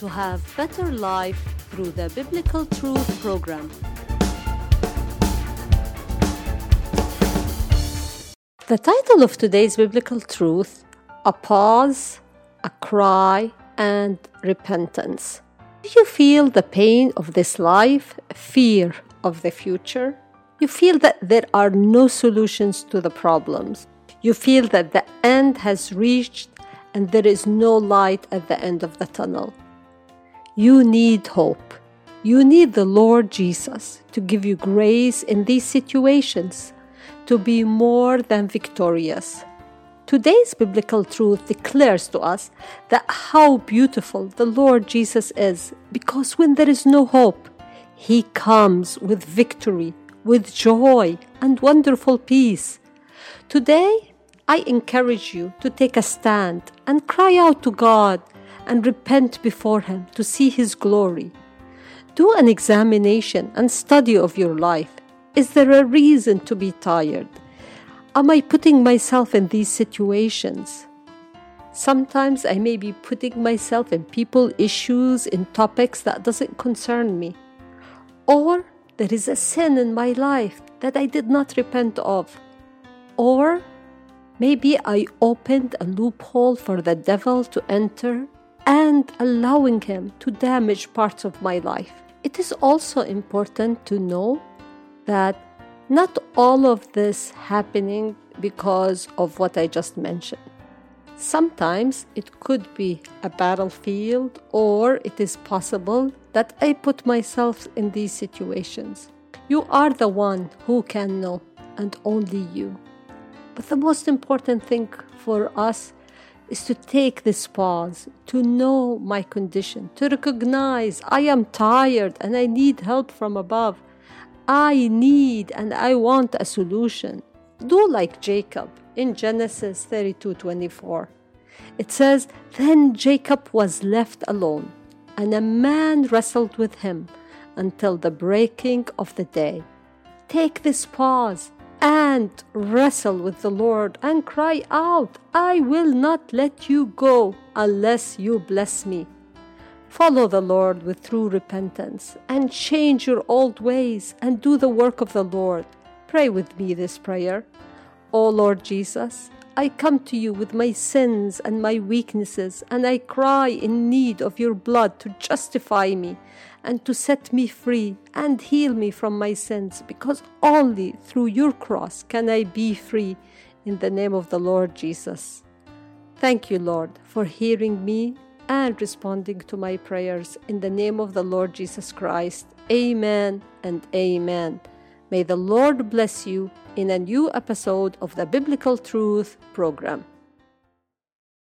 to have better life through the Biblical Truth program. The title of today's Biblical Truth A Pause, a Cry, and Repentance. Do you feel the pain of this life, fear of the future? You feel that there are no solutions to the problems. You feel that the end has reached and there is no light at the end of the tunnel. You need hope. You need the Lord Jesus to give you grace in these situations to be more than victorious. Today's biblical truth declares to us that how beautiful the Lord Jesus is because when there is no hope, he comes with victory, with joy, and wonderful peace. Today, I encourage you to take a stand and cry out to God and repent before Him to see His glory. Do an examination and study of your life. Is there a reason to be tired? Am I putting myself in these situations? Sometimes I may be putting myself in people issues, in topics that doesn't concern me. Or there is a sin in my life that I did not repent of. Or maybe I opened a loophole for the devil to enter and allowing him to damage parts of my life. It is also important to know that not all of this happening because of what I just mentioned. Sometimes it could be a battlefield, or it is possible that I put myself in these situations. You are the one who can know, and only you. But the most important thing for us is to take this pause, to know my condition, to recognize I am tired and I need help from above. I need and I want a solution. Do like Jacob in Genesis 32 24. It says, Then Jacob was left alone, and a man wrestled with him until the breaking of the day. Take this pause and wrestle with the Lord and cry out, I will not let you go unless you bless me. Follow the Lord with true repentance and change your old ways and do the work of the Lord. Pray with me this prayer. O Lord Jesus, I come to you with my sins and my weaknesses, and I cry in need of your blood to justify me and to set me free and heal me from my sins, because only through your cross can I be free in the name of the Lord Jesus. Thank you, Lord, for hearing me and responding to my prayers. In the name of the Lord Jesus Christ, amen and amen. May the Lord bless you in a new episode of the Biblical Truth program.